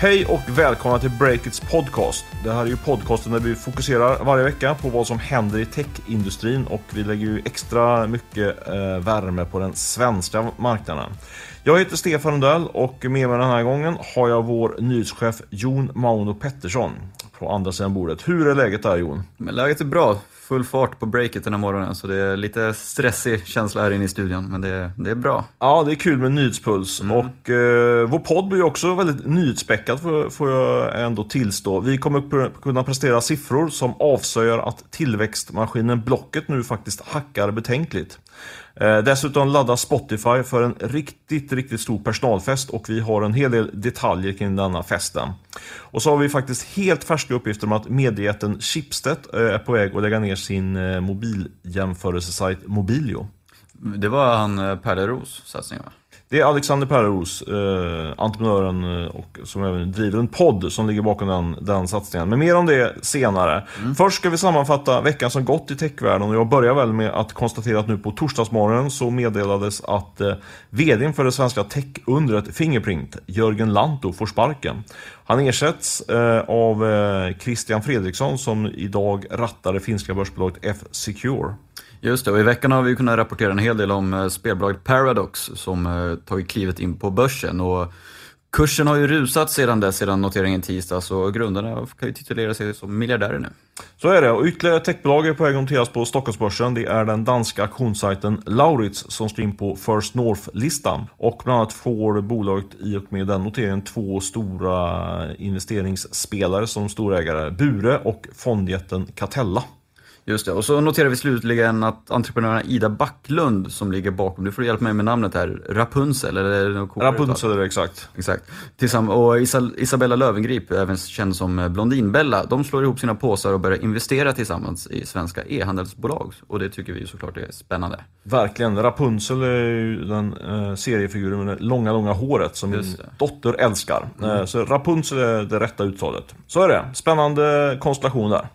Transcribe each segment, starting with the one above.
Hej och välkomna till Breakits podcast. Det här är ju podcasten där vi fokuserar varje vecka på vad som händer i techindustrin och vi lägger ju extra mycket eh, värme på den svenska marknaden. Jag heter Stefan Lundell och med mig den här gången har jag vår nyhetschef Jon Mauno Pettersson på andra sidan bordet. Hur är läget där Jon? Men läget är bra. Full fart på breaket den här morgonen så det är lite stressig känsla här inne i studion men det, det är bra. Ja, det är kul med nyhetspuls mm. och eh, vår podd blir också väldigt nyhetsspäckad får, får jag ändå tillstå. Vi kommer kunna prestera siffror som avslöjar att tillväxtmaskinen Blocket nu faktiskt hackar betänkligt. Eh, dessutom laddar Spotify för en riktigt, riktigt stor personalfest och vi har en hel del detaljer kring denna festen. Och så har vi faktiskt helt färska uppgifter om att mediejätten Schibsted eh, är på väg att lägga ner sin eh, mobiljämförelsesajt Mobilio. Det var han Pärleros satsning va? Det är Alexander Pärleros, eh, entreprenören och som även driver en podd som ligger bakom den, den satsningen. Men mer om det senare. Mm. Först ska vi sammanfatta veckan som gått i techvärlden och jag börjar väl med att konstatera att nu på torsdagsmorgonen så meddelades att eh, VDn för det svenska techundret Fingerprint, Jörgen Lanto, får sparken. Han ersätts eh, av eh, Christian Fredriksson som idag rattar det finska börsbolaget F-Secure. Just det, och i veckan har vi kunnat rapportera en hel del om eh, spelbolaget Paradox som eh, tagit klivet in på börsen. Och kursen har ju rusat sedan dess, sedan noteringen tisdags och grundarna kan ju titulera sig som miljardärer nu. Så är det, och ytterligare techbolag är på väg att noteras på Stockholmsbörsen. Det är den danska auktionssajten Lauritz som står in på First North-listan. Och bland annat får bolaget i och med den noteringen två stora investeringsspelare som storägare, Bure och fondjätten Catella. Just det, och så noterar vi slutligen att entreprenören Ida Backlund som ligger bakom, du får hjälpa mig med namnet här, Rapunzel eller Rapunzel är det exakt. Exakt. Tillsamm och Isabella Lövengrip, även känd som Blondinbella, de slår ihop sina påsar och börjar investera tillsammans i svenska e-handelsbolag. Och det tycker vi såklart är spännande. Verkligen. Rapunzel är ju den eh, seriefiguren med det långa, långa håret som min dotter älskar. Mm. Eh, så Rapunzel är det rätta uttalet. Så är det. Spännande konstellation där.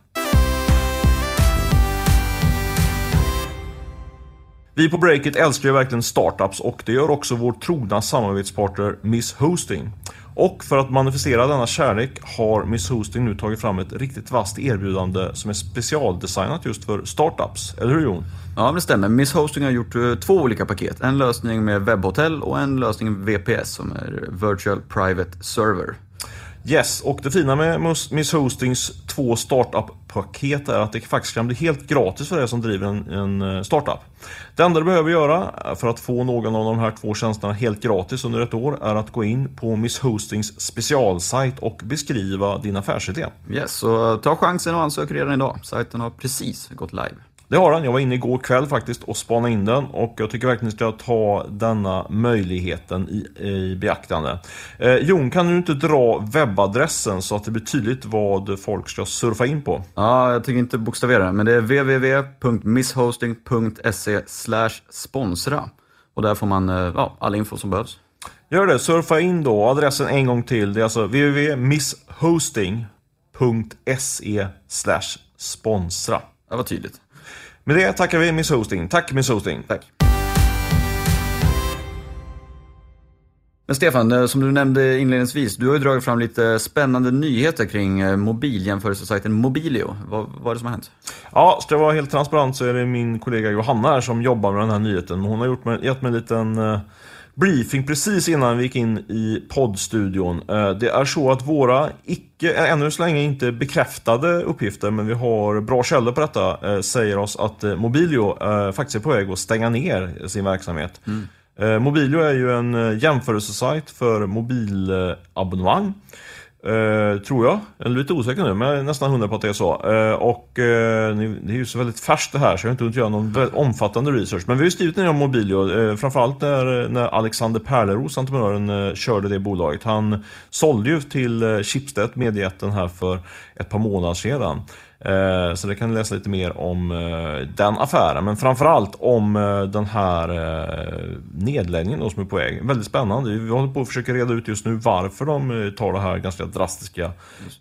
Vi på Breakit älskar ju verkligen startups och det gör också vår trogna samarbetspartner Miss Hosting. Och för att manifestera denna kärlek har Miss Hosting nu tagit fram ett riktigt vasst erbjudande som är specialdesignat just för startups. Eller hur Jon? Ja, det stämmer. Miss Hosting har gjort eh, två olika paket. En lösning med webbhotell och en lösning VPS som är Virtual Private Server. Yes, och det fina med Miss Hostings två startup-paket är att det faktiskt kan bli helt gratis för dig som driver en, en eh, startup. Det enda du behöver göra för att få någon av de här två tjänsterna helt gratis under ett år är att gå in på Miss Hostings specialsajt och beskriva din affärsidé. Yes, så ta chansen och ansök redan idag. Sajten har precis gått live. Det har den. Jag var inne igår kväll faktiskt och spanade in den och jag tycker verkligen ni ska ta denna möjligheten i, i beaktande. Eh, Jon, kan du inte dra webbadressen så att det blir tydligt vad folk ska surfa in på? Ja, jag tycker inte bokstavera men det är www.misshosting.se sponsra. Och där får man eh, ja, all info som behövs. Gör det, surfa in då. Adressen en gång till. Det är alltså www.misshosting.se sponsra. Det var tydligt. Med det tackar vi Miss Hosting. Tack Miss Hosting. Tack. Men Stefan, eh, som du nämnde inledningsvis, du har ju dragit fram lite spännande nyheter kring eh, mobiljämförelsesajten Mobilio. Vad, vad är det som har hänt? Ja, ska jag vara helt transparent så är det min kollega Johanna här som jobbar med den här nyheten. Hon har gjort mig, gett mig en liten uh, briefing precis innan vi gick in i poddstudion. Uh, det är så att våra icke, ännu så länge inte bekräftade uppgifter, men vi har bra källor på detta, uh, säger oss att Mobilio faktiskt är på väg att stänga ner sin verksamhet. Mm. Eh, Mobilio är ju en eh, jämförelsesajt för mobilabonnemang. Eh, Eh, tror jag. Jag är lite osäker nu, men jag är nästan hundra på att det är så. Eh, och eh, det är ju så väldigt färskt det här, så jag har inte hunnit göra någon omfattande research. Men vi har ju skrivit ner om Mobilio, eh, framförallt när, när Alexander Perleros, entreprenören, eh, körde det bolaget. Han sålde ju till eh, Schibsted, mediejätten här, för ett par månader sedan. Eh, så det kan ni läsa lite mer om eh, den affären. Men framförallt om eh, den här nedläggningen som är på väg. Väldigt spännande. Vi håller på att försöka reda ut just nu varför de tar det här ganska drastiska.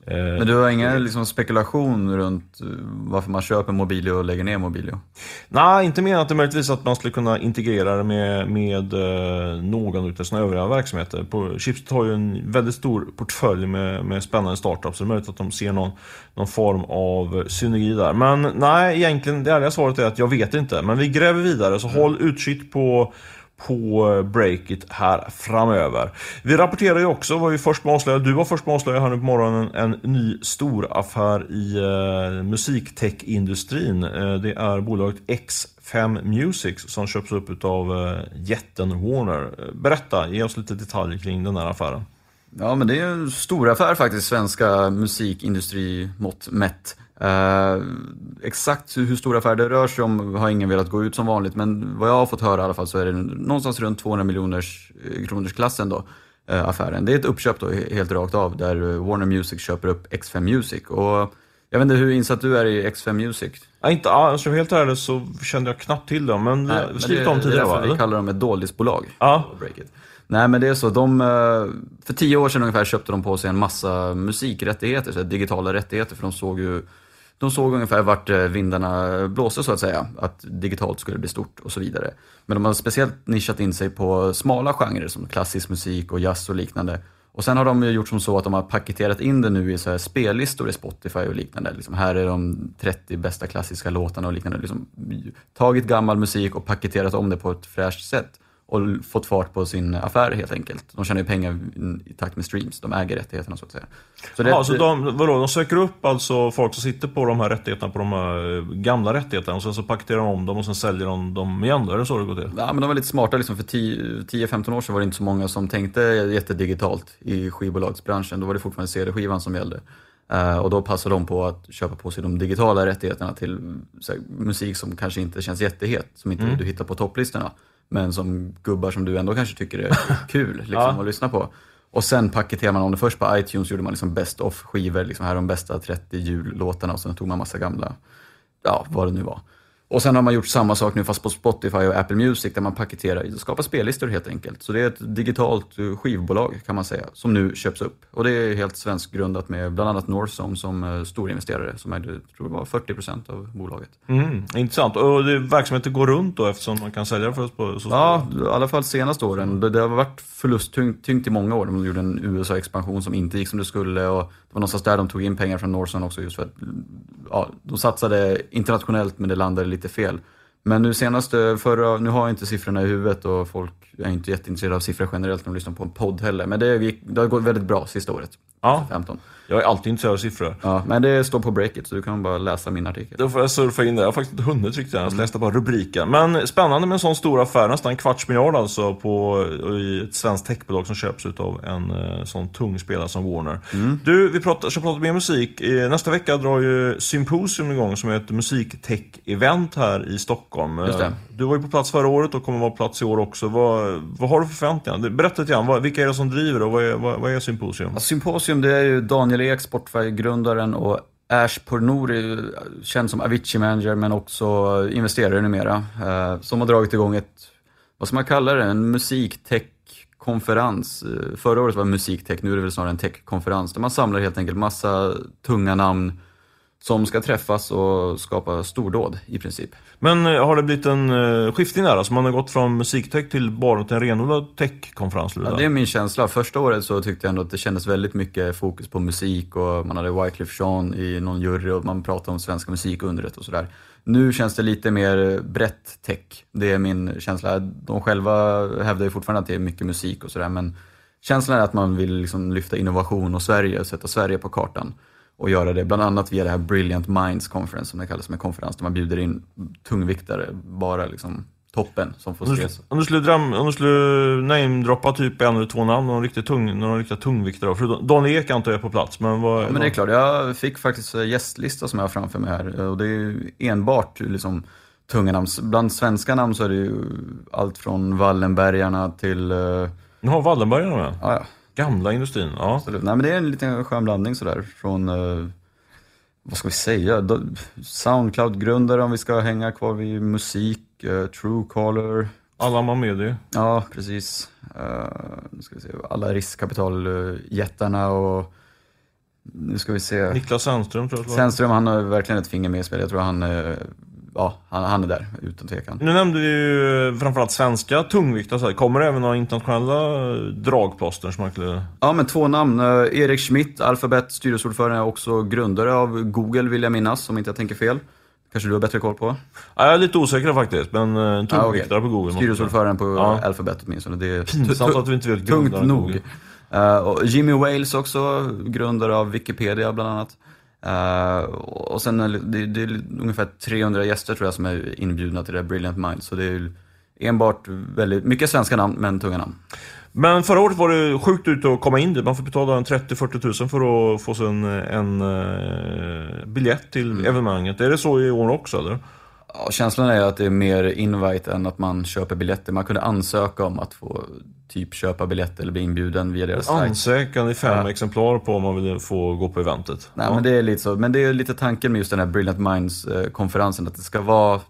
Men du har ingen liksom, spekulation runt varför man köper Mobilio och lägger ner Mobilio? Nej, inte mer än att det möjligtvis att man skulle kunna integrera det med, med någon av sina övriga verksamheter. Chipset har ju en väldigt stor portfölj med, med spännande startups, så det är möjligt att de ser någon, någon form av synergi där. Men nej, egentligen det ärliga svaret är att jag vet inte. Men vi gräver vidare, så mm. håll utkik på på eh, Breakit här framöver. Vi rapporterar ju också, var vi först med avslöja, du var först med avslöja här nu på morgonen, en ny stor affär i uh, musiktech-industrin. Uh, det är bolaget X5 Music som köps upp av uh, jätten Warner. Berätta, ge oss lite detaljer kring den här affären. Ja, men det är en stor affär faktiskt, svenska musikindustrimått mätt. Eh, exakt hur stor affär det rör sig om har ingen velat gå ut som vanligt, men vad jag har fått höra i alla fall så är det någonstans runt 200 miljoners eh, kronors klassen då, eh, affären. Det är ett uppköp då, helt rakt av, där Warner Music köper upp X5 Music. Och jag vet inte hur insatt du är i X5 Music? Ja, inte alltså helt ärligt så kände jag knappt till dem, men, Nej, men skrivit om tidigare va? Vi kallar dem ett doldisbolag. Ja. Nej men det är så, de, för tio år sedan ungefär köpte de på sig en massa musikrättigheter, så digitala rättigheter, för de såg ju de såg ungefär vart eh, vindarna blåste så att säga, att digitalt skulle bli stort och så vidare. Men de har speciellt nischat in sig på smala genrer som klassisk musik och jazz och liknande. Och sen har de gjort som så att de har paketerat in det nu i så här spellistor i Spotify och liknande. Liksom här är de 30 bästa klassiska låtarna och liknande. Liksom tagit gammal musik och paketerat om det på ett fräscht sätt och fått fart på sin affär helt enkelt. De tjänar ju pengar i takt med streams, de äger rättigheterna så att säga. Så, det, ja, så de, vadå, de söker upp alltså folk som sitter på de här rättigheterna, på de här eh, gamla rättigheterna och sen så paketerar de om dem och sen säljer de dem igen? Är det så det går till? Ja, men de var lite smarta liksom. För 10-15 år sedan var det inte så många som tänkte jättedigitalt i skivbolagsbranschen. Då var det fortfarande CD-skivan som gällde. Uh, och då passar de på att köpa på sig de digitala rättigheterna till här, musik som kanske inte känns jättehet, som inte mm. du hittar på topplistorna men som gubbar som du ändå kanske tycker är kul liksom, ja. att lyssna på. Och sen paketerar man om det först på iTunes, gjorde man liksom best of skivor, liksom här de bästa 30 jullåtarna och sen tog man massa gamla, ja vad det nu var. Och sen har man gjort samma sak nu fast på Spotify och Apple Music där man paketerar, skapar spellistor helt enkelt. Så det är ett digitalt eh, skivbolag kan man säga, som nu köps upp. Och det är helt svenskgrundat med bland annat Northzone som eh, storinvesterare som ägde, tror jag var 40% av bolaget. Mm, intressant. Och det, verksamheten går runt då eftersom man kan sälja det för på så Ja, i alla fall senaste åren. Det, det har varit förlusttyngt i många år. De gjorde en USA-expansion som inte gick som det skulle och det var någonstans där de tog in pengar från Norson också just för att ja, de satsade internationellt men det landade lite fel. Men nu senaste, förra, nu har jag inte siffrorna i huvudet och folk är inte jätteintresserade av siffror generellt när de lyssnar på en podd heller. Men det, det har gått väldigt bra sista året. Ja. 15. Jag är alltid intresserad av siffror. Ja, men det står på breaket så du kan bara läsa min artikel. Då får jag surfa in där. Jag har faktiskt inte hunnit riktigt än. Jag läste bara rubriken. Men spännande med en sån stor affär. Nästan en kvarts miljard alltså på, i ett svenskt techbolag som köps av en eh, sån tung spelare som Warner. Mm. Du, vi pratar, ska prata mer musik. Nästa vecka drar ju Symposium igång som är ett musiktech-event här i Stockholm. Just det. Du var ju på plats förra året och kommer vara på plats i år också. Vad, vad har du för förväntningar? Berätta lite grann. Vilka är det som driver och vad är, vad, vad är Symposium? Ja, Symposium det är ju Daniel Ek, Spotify-grundaren och Ash Pornouri, känd som Avicii Manager men också investerare numera, eh, som har dragit igång ett, vad ska man kalla det, en musiktech-konferens. Eh, förra året var det musiktech, nu är det väl snarare en tech-konferens där man samlar helt enkelt massa tunga namn som ska träffas och skapa stordåd i princip. Men eh, har det blivit en uh, skiftning där? Alltså man har gått från musiktech till bara till en renodlad techkonferens? Ja, det är min känsla. Första året så tyckte jag ändå att det kändes väldigt mycket fokus på musik och man hade Wyclef Jean i någon jury och man pratade om svenska musikundret och sådär. Nu känns det lite mer brett tech. Det är min känsla. De själva hävdar ju fortfarande att det är mycket musik och sådär men känslan är att man vill liksom lyfta innovation och Sverige och sätta Sverige på kartan och göra det bland annat via det här Brilliant Minds Conference som det kallas, som en konferens där man bjuder in tungviktare, bara liksom toppen som får ses. Om du skulle, dram, om du skulle namedroppa typ en eller två namn, någon riktigt tung, någon riktigt tungviktare, för Daniel Ek antar jag är på plats, men vad... Ja, men det är klart, jag fick faktiskt gästlista som jag har framför mig här och det är enbart liksom tunga namn. Bland svenska namn så är det ju allt från Wallenbergarna till... Uh... Jaha, Wallenbergarna med? Ja, ja. Gamla industrin, ja. Absolut. Nej, men det är en liten skön blandning sådär från, eh, vad ska vi säga, Soundcloud-grundare om vi ska hänga kvar vid musik, eh, Truecaller. Alla man med det. Ja, precis. Uh, ska vi se, alla riskkapitaljättarna och Nu ska vi se. Niklas Sandström tror jag. Sandström, han har verkligen ett finger med i spelet. Jag tror han, eh, ja, han, han är där, utan tvekan. Nu nämnde vi ju framförallt svenska tungviktare. Kommer det även några internationella dragplåster som man skulle... Ja, men två namn. Eh, Erik Schmidt, Alphabet, styrelseordförande, är också grundare av Google, vill jag minnas, om inte jag tänker fel. Kanske du har bättre koll på? Ja, jag är lite osäker faktiskt, men uh, tungviktare Ah, okej. på Google. Styrelseordförande på Ja. Alphabet åtminstone. Det är Pinsamt att vi inte vet tungt nog. Google. Eh, och Jimmy Wales också, grundare av Wikipedia bland annat. Eh, och sen är det, det är ungefär 300 gäster tror jag som är inbjudna till det här Brilliant Minds. Så det är enbart väldigt, mycket svenska namn, men tunga namn. Men förra året var det sjukt ut att komma in dit. Man får betala en 30-40 tusen för att få en, en eh, biljett till Mm. evenemanget. Är det så i år också eller? Ja, känslan är att det är mer invite än att man köper biljetter. Man kunde ansöka om att få typ köpa biljetter eller bli inbjuden via deras sajt. Ansökan i fem Ja. exemplar på om man vill få gå på eventet. Nej, Ja. men det är lite så. Men det är lite tanken med just den här Brilliant Minds-konferensen, att det ska vara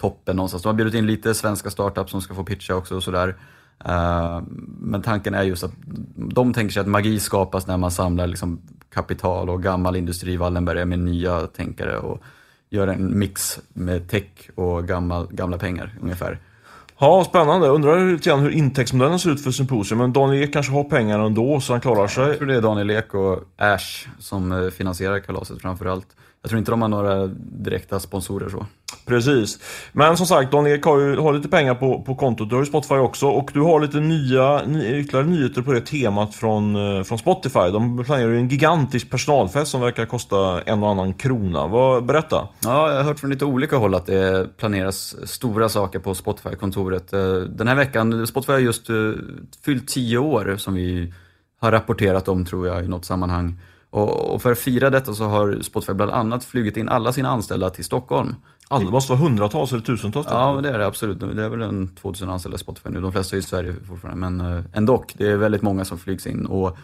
toppen någonstans. De har bjudit in lite svenska startups som ska få pitcha också och sådär. Eh, Men tanken är just att de tänker sig att magi skapas när man samlar liksom kapital och gammal industri, Wallenberg, med nya tänkare och gör en mix med tech och gammal, gamla pengar ungefär. Ja, spännande. Undrar lite grann hur intäktsmodellen ser ut för Symposium. Men Daniel Ek kanske har pengar ändå så han klarar sig. Jag tror det är Daniel Ek och Ash som eh, finansierar kalaset framförallt. Jag tror inte de har några direkta sponsorer så. Precis. Men som sagt, Daniel Ek har ju har lite pengar på, på kontot. Du har ju Spotify också. Och du har lite nya, ny, ytterligare nyheter på det temat från, eh, från Spotify. De planerar ju en gigantisk personalfest som verkar kosta en och annan krona. Vad, berätta. Ja, jag har hört från lite olika håll att det planeras stora saker på Spotify-kontoret. Eh, Den här veckan, Spotify har just eh, fyllt tio år som vi har rapporterat om tror jag i något sammanhang. Och för att fira detta så har Spotify bland annat flugit in alla sina anställda till Stockholm. Alla det måste vara hundratals eller tusentals. Ja, men det är det absolut. Det är väl en 2000 anställda i Spotify nu. De flesta är i Sverige fortfarande, men eh, ändå. Det är väldigt många som flygs in. Och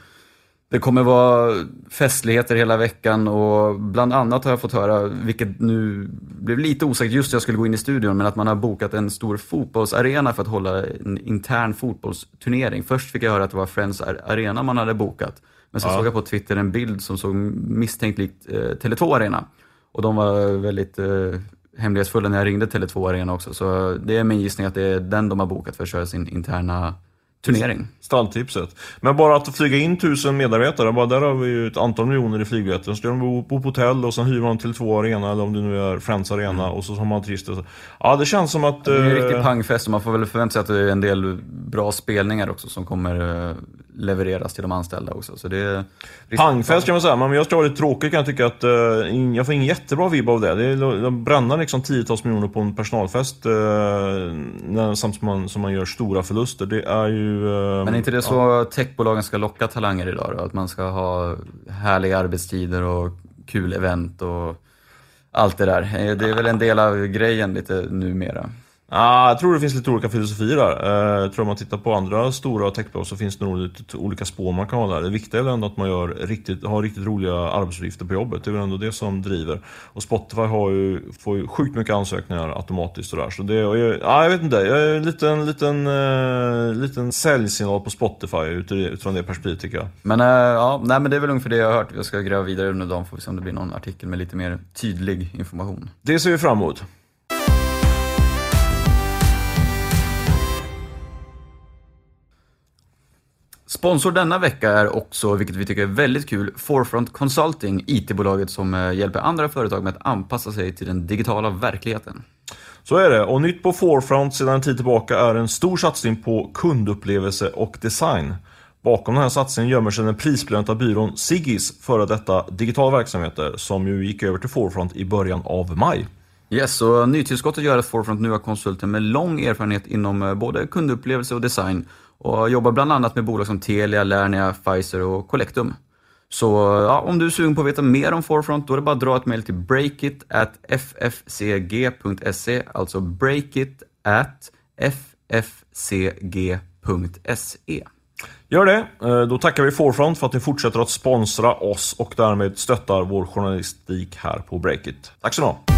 det kommer vara festligheter hela veckan och bland annat har jag fått höra, vilket nu blev lite osäkert just när jag skulle gå in i studion, men att man har bokat en stor fotbollsarena för att hålla en intern fotbollsturnering. Först fick jag höra att det var Friends Arena man hade bokat. Men sen Ja. såg jag på Twitter en bild som såg misstänkt likt eh, Tele2 Arena. Och de var väldigt eh, hemlighetsfulla när jag ringde Tele2 Arena också. Så det är min gissning att det är den de har bokat för att köra sin interna turnering. Stalltipset. Men bara att flyga in tusen medarbetare, bara där har vi ju ett antal miljoner i flygbiljetter. Så ska de bo, på hotell och sen hyr man till två arena eller om det nu är Friends Arena och så har man trist. så. Ja, det känns som att... Det är en eh, riktig pangfest och man får väl förvänta sig att det är en del bra spelningar också som kommer eh, levereras till de anställda också. Så det är Pangfest kan man säga, men jag vara lite tråkig kan jag tycka att uh, jag får ingen jättebra vibb av det. Det är att bränna liksom tiotals miljoner på en personalfest uh, när, samtidigt som man, som man gör stora förluster. Det är ju... eh, Men är inte det så techbolagen ska locka talanger idag då? Att man ska ha härliga arbetstider och kul event och allt det där. Det är väl en del av grejen lite numera. Ah, jag tror det finns lite olika filosofier där. Eh, jag tror om man tittar på andra stora techbolag så finns det nog lite olika spår man kan ha där. Det viktiga är väl ändå att man gör riktigt, har riktigt roliga arbetsuppgifter på jobbet. Det är väl ändå det som driver. Och Spotify har ju, får ju sjukt mycket ansökningar automatiskt och där. Så det, jag, ah, jag vet inte, jag är en liten, liten, uh, liten säljsignal på Spotify ut- utifrån det perspektivet tycker jag. Men eh, ja, nej, men det är väl ungefär det jag har hört. Jag ska gräva vidare under dagen får vi se om det blir någon artikel med lite mer tydlig information. Det ser vi fram emot. Sponsor denna vecka är också, vilket vi tycker är väldigt kul, Forefront Consulting, IT-bolaget som eh, hjälper andra företag med att anpassa sig till den digitala verkligheten. Så är det. Och nytt på Forefront sedan en tid tillbaka är en stor satsning på kundupplevelse och design. Bakom den här satsningen gömmer sig den prisbelönta byrån Siggis före detta digital verksamheter som ju gick över till Forefront i början av maj. Yes, och nytillskottet gör att Forefront nu har konsulter med lång erfarenhet inom eh, både kundupplevelse och design och jobbar bland annat med bolag som Telia, Lernia, Pfizer och Collectum. Så ja, om du är sugen på att veta mer om Forefront, då är det bara att dra ett mejl till breakit ffcg.se, alltså breakit ffcg.se. Gör det. Eh, då tackar vi Forefront för att ni fortsätter att sponsra oss och därmed stöttar vår journalistik här på Breakit. Tack så mycket.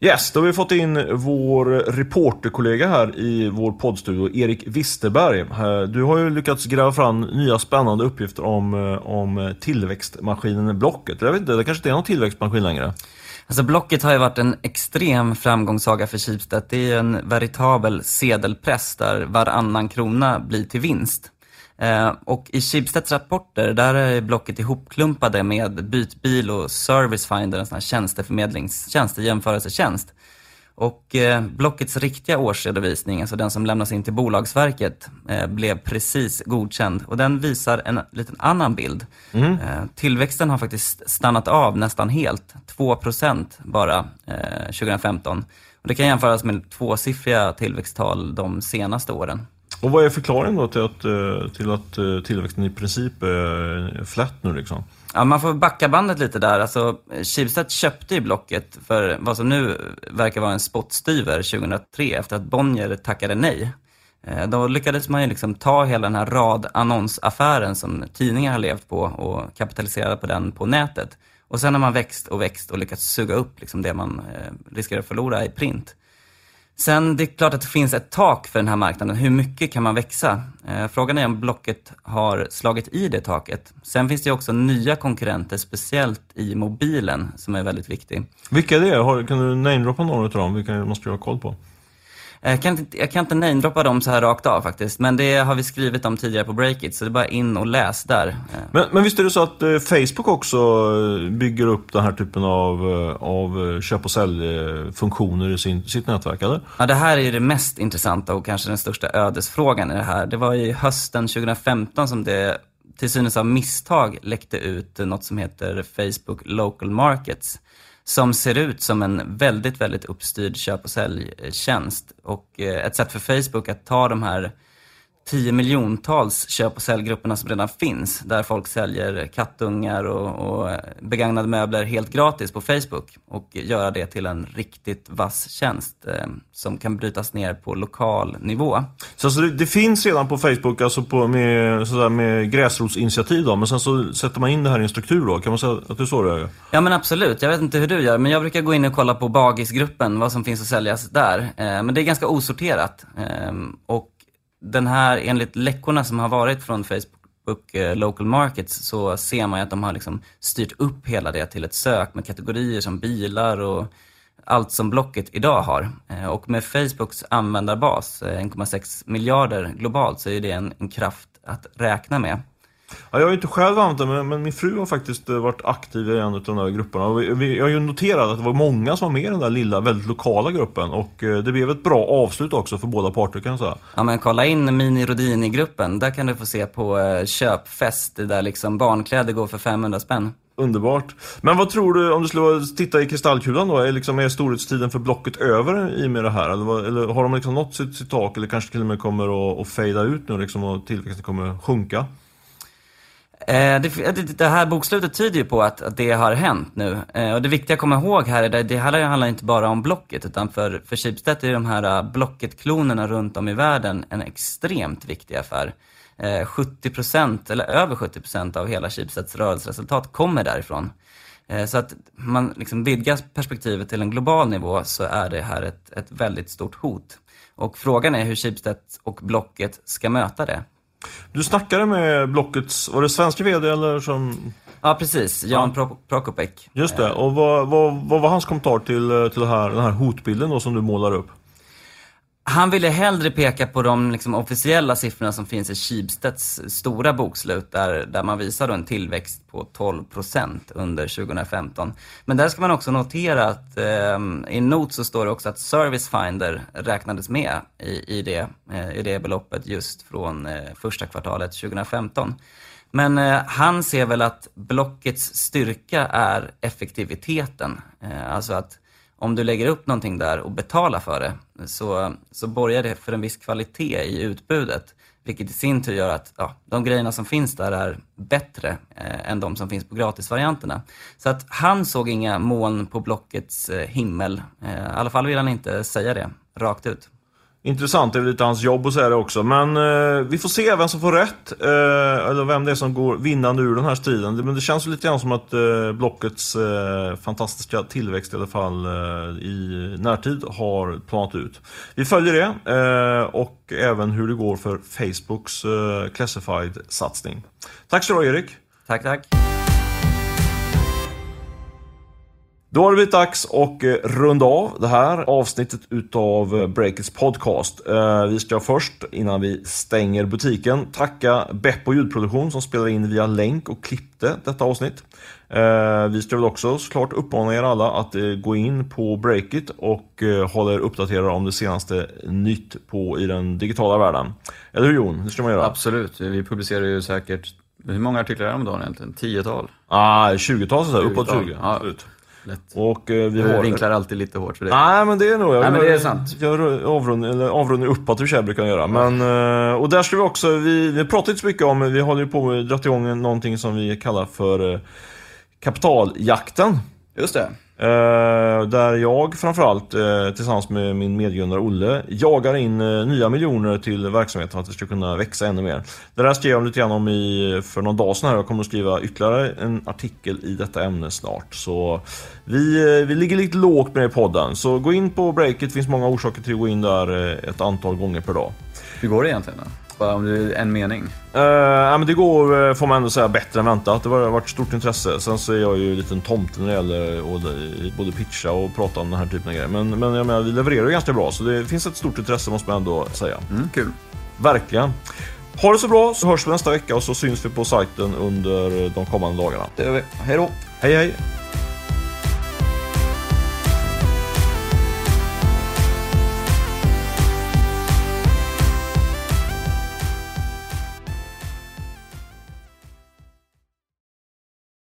Yes, då har vi fått in vår reporterkollega här i vår poddstudio, Erik Wisterberg. Eh, du har ju lyckats gräva fram nya spännande uppgifter om, eh, om tillväxtmaskinen Blocket. Jag vet inte, det kanske inte är någon tillväxtmaskin längre? Alltså Blocket har ju varit en extrem framgångssaga för Schibsted. Det är en veritabel sedelpress där varannan krona blir till vinst. Eh, och i Schibsteds rapporter, där är Blocket ihopklumpade med Bytbil och Servicefinder, en sån här tjänsteförmedlingstjänst, jämförelsetjänst. Och eh, Blockets riktiga årsredovisning, alltså den som lämnas in till Bolagsverket, eh, blev precis godkänd. Och den visar en liten annan bild. Mm. Eh, tillväxten har faktiskt stannat av nästan helt, 2% bara 2015. Och det kan jämföras med tvåsiffriga tillväxttal de senaste åren. Och vad är förklaringen då till att, eh, till att eh, tillväxten i princip är flat nu liksom? Ja, man får backa bandet lite där. Alltså, Schibsted köpte ju Blocket för vad som nu verkar vara en spottstyver 2003 efter att Bonnier tackade nej. Eh, då lyckades man ju liksom ta hela den här radannonsaffären som tidningar har levt på och kapitalisera på den på nätet. Och sen har man växt och växt och lyckats suga upp liksom det man riskerar att förlora i print. Sen det är klart att det finns ett tak för den här marknaden. Hur mycket kan man växa? Eh, frågan är om Blocket har slagit i det taket. Sen finns det också nya konkurrenter, speciellt i mobilen, som är väldigt viktig. Vilka är det? Kan du namedroppa några av dem? Vilka måste du ha koll på? Jag eh, kan, inte, jag kan inte namedroppa dem så här rakt av faktiskt, men det har vi skrivit om tidigare på Breakit, så det är bara in och läs där. Eh. Men, men visst är det så att eh, Facebook också bygger upp den här typen av, av köp och säljfunktioner i sin, sitt nätverk, eller? Ja, det här är ju det mest intressanta och kanske den största ödesfrågan i det här. Det var ju hösten 2015 som det till synes av misstag läckte ut något som heter Facebook Local Markets som ser ut som en väldigt, väldigt uppstyrd köp och säljtjänst. Och eh, ett sätt för Facebook att ta de här 10 miljontals köp och säljgrupperna som redan finns, där folk säljer kattungar och, och, begagnade möbler helt gratis på Facebook och göra det till en riktigt vass tjänst eh, som kan brytas ner på lokal nivå. Så alltså det, det, finns redan på Facebook alltså på, med, sådär, med gräsrotsinitiativ då, men sen så sätter man in det här i en struktur då? Kan man säga att det är så det är? Ja men absolut, jag vet inte hur du gör, men jag brukar gå in och kolla på Bagisgruppen, vad som finns att säljas där. Eh, men det är ganska osorterat. Eh, och den här, enligt läckorna som har varit från Facebook eh, Local Markets så ser man ju att de har liksom styrt upp hela det till ett sök med kategorier som bilar och allt som Blocket idag har. Eh, och med Facebooks användarbas, eh, 1,6 miljarder globalt, så är det en, en kraft att räkna med. Ja, jag har inte själv använt det, men, men, min fru har faktiskt eh, varit aktiv i en av de där grupperna. Vi, vi, jag har ju noterat att det var många som var med i den där lilla, väldigt lokala gruppen. Och eh, det blev ett bra avslut också för båda parter kan jag säga. Ja, men kolla in Mini Rodini-gruppen. Där kan du få se på eh, köpfest, där liksom barnkläder går för 500 spänn. Underbart. Men vad tror du, om du skulle titta i kristallkulan då, är, liksom, är storhetstiden för Blocket över i och med det här? Eller, eller har de liksom nått sitt, sitt tak, eller kanske till och med kommer att, att fejda ut nu liksom, och tillväxten kommer att sjunka? Eh, eh, det, det, här bokslutet tyder ju på att, att det har hänt nu. Eh, och det viktiga att komma ihåg här är att det här handlar inte bara om Blocket, utan för, för Schibsted är de här eh, Blocket-klonerna runt om i världen en extremt viktig affär. Eh, 70% eller över 70% av hela Schibsteds rörelseresultat kommer därifrån. Så att man liksom vidgar perspektivet till en global nivå så är det här ett, ett väldigt stort hot. Och frågan är hur Schibsted och Blocket ska möta det. Du snackade med Blockets, var det svenska vd eller som... Ja precis, Jan ja. Prokopek. Just det, och vad, vad, vad var hans kommentar till, till här, den här hotbilden då som du målar upp? Han ville hellre peka på de liksom, officiella siffrorna som finns i Schibsteds stora bokslut där, där man visar en tillväxt på 12% under 2015. Men där ska man också notera att eh, i not så står det också att Service Finder räknades med i, i, det, eh, i det beloppet just från eh, första kvartalet 2015. Men eh, han ser väl att blockets styrka är effektiviteten. Eh, alltså att om du lägger upp någonting där och betalar för det så, så borgar det för en viss kvalitet i utbudet. Vilket i sin tur gör att ja, de grejerna som finns där är bättre eh, än de som finns på gratisvarianterna. Så att han såg inga moln på Blockets eh, himmel. Eh, I alla fall vill han inte säga det rakt ut. Intressant, det är väl lite hans jobb att säga det också. Men eh, vi får se vem som får rätt. Eh, eller vem det är som går vinnande ur den här striden. Det, men det känns lite grann som att eh, Blockets eh, fantastiska tillväxt i alla fall eh, i närtid har planat ut. Vi följer det eh, och även hur det går för Facebooks eh, Classified-satsning. Tack så du ha Erik. Tack, tack. Då har det blivit dags att eh, runda av det här avsnittet utav eh, Breakits podcast. Eh, vi ska först, innan vi stänger butiken, tacka Beppo ljudproduktion som spelade in via länk och klippte detta avsnitt. Vi ska väl också såklart uppmana er alla att gå in på Breakit och hålla er uppdaterade om det senaste nytt på i den digitala världen. Eller hur Jon? Det ska man göra. Absolut. Vi publicerar ju säkert, hur många artiklar är det om dagen egentligen? Tiotal? Ah, 20-tal så uppåt 20. Ja. Absolut. Lätt. Och eh, vi har... vinklar alltid lite hårt för det. Nej men det är nog, jag, Nej, men det är sant. Jag avrundning, eller avrundning uppåt hur jag brukar göra. Men, eh, och där ska vi också, vi, vi pratar inte så mycket om, vi håller ju på att dra igång någonting som vi kallar för eh, kapitaljakten. Just det. Eh, där jag framförallt eh, tillsammans med min medgrundare Olle jagar in eh, nya miljoner till verksamheten för att det ska kunna växa ännu mer. Det där skrev jag lite grann om i, för någon dag sedan här. Jag kommer att skriva ytterligare en artikel i detta ämne snart. Så vi, vi ligger lite lågt med det i podden. Så gå in på Breakit, det finns många orsaker till att gå in där ett antal gånger per dag. Hur går det egentligen då? Bara om det är en mening? Uh, ja, men det går, får man ändå säga, bättre än väntat. Det har varit stort intresse. Sen så är jag ju en liten tomte när det gäller att både pitcha och prata om den här typen av grejer. Men, men jag menar, vi levererar ganska bra, så det finns ett stort intresse måste man ändå säga. Mm, kul. Verkligen. Ha det så bra, så hörs vi nästa vecka och så syns vi på sajten under de kommande dagarna. Det gör vi. Hej då! Hej hej!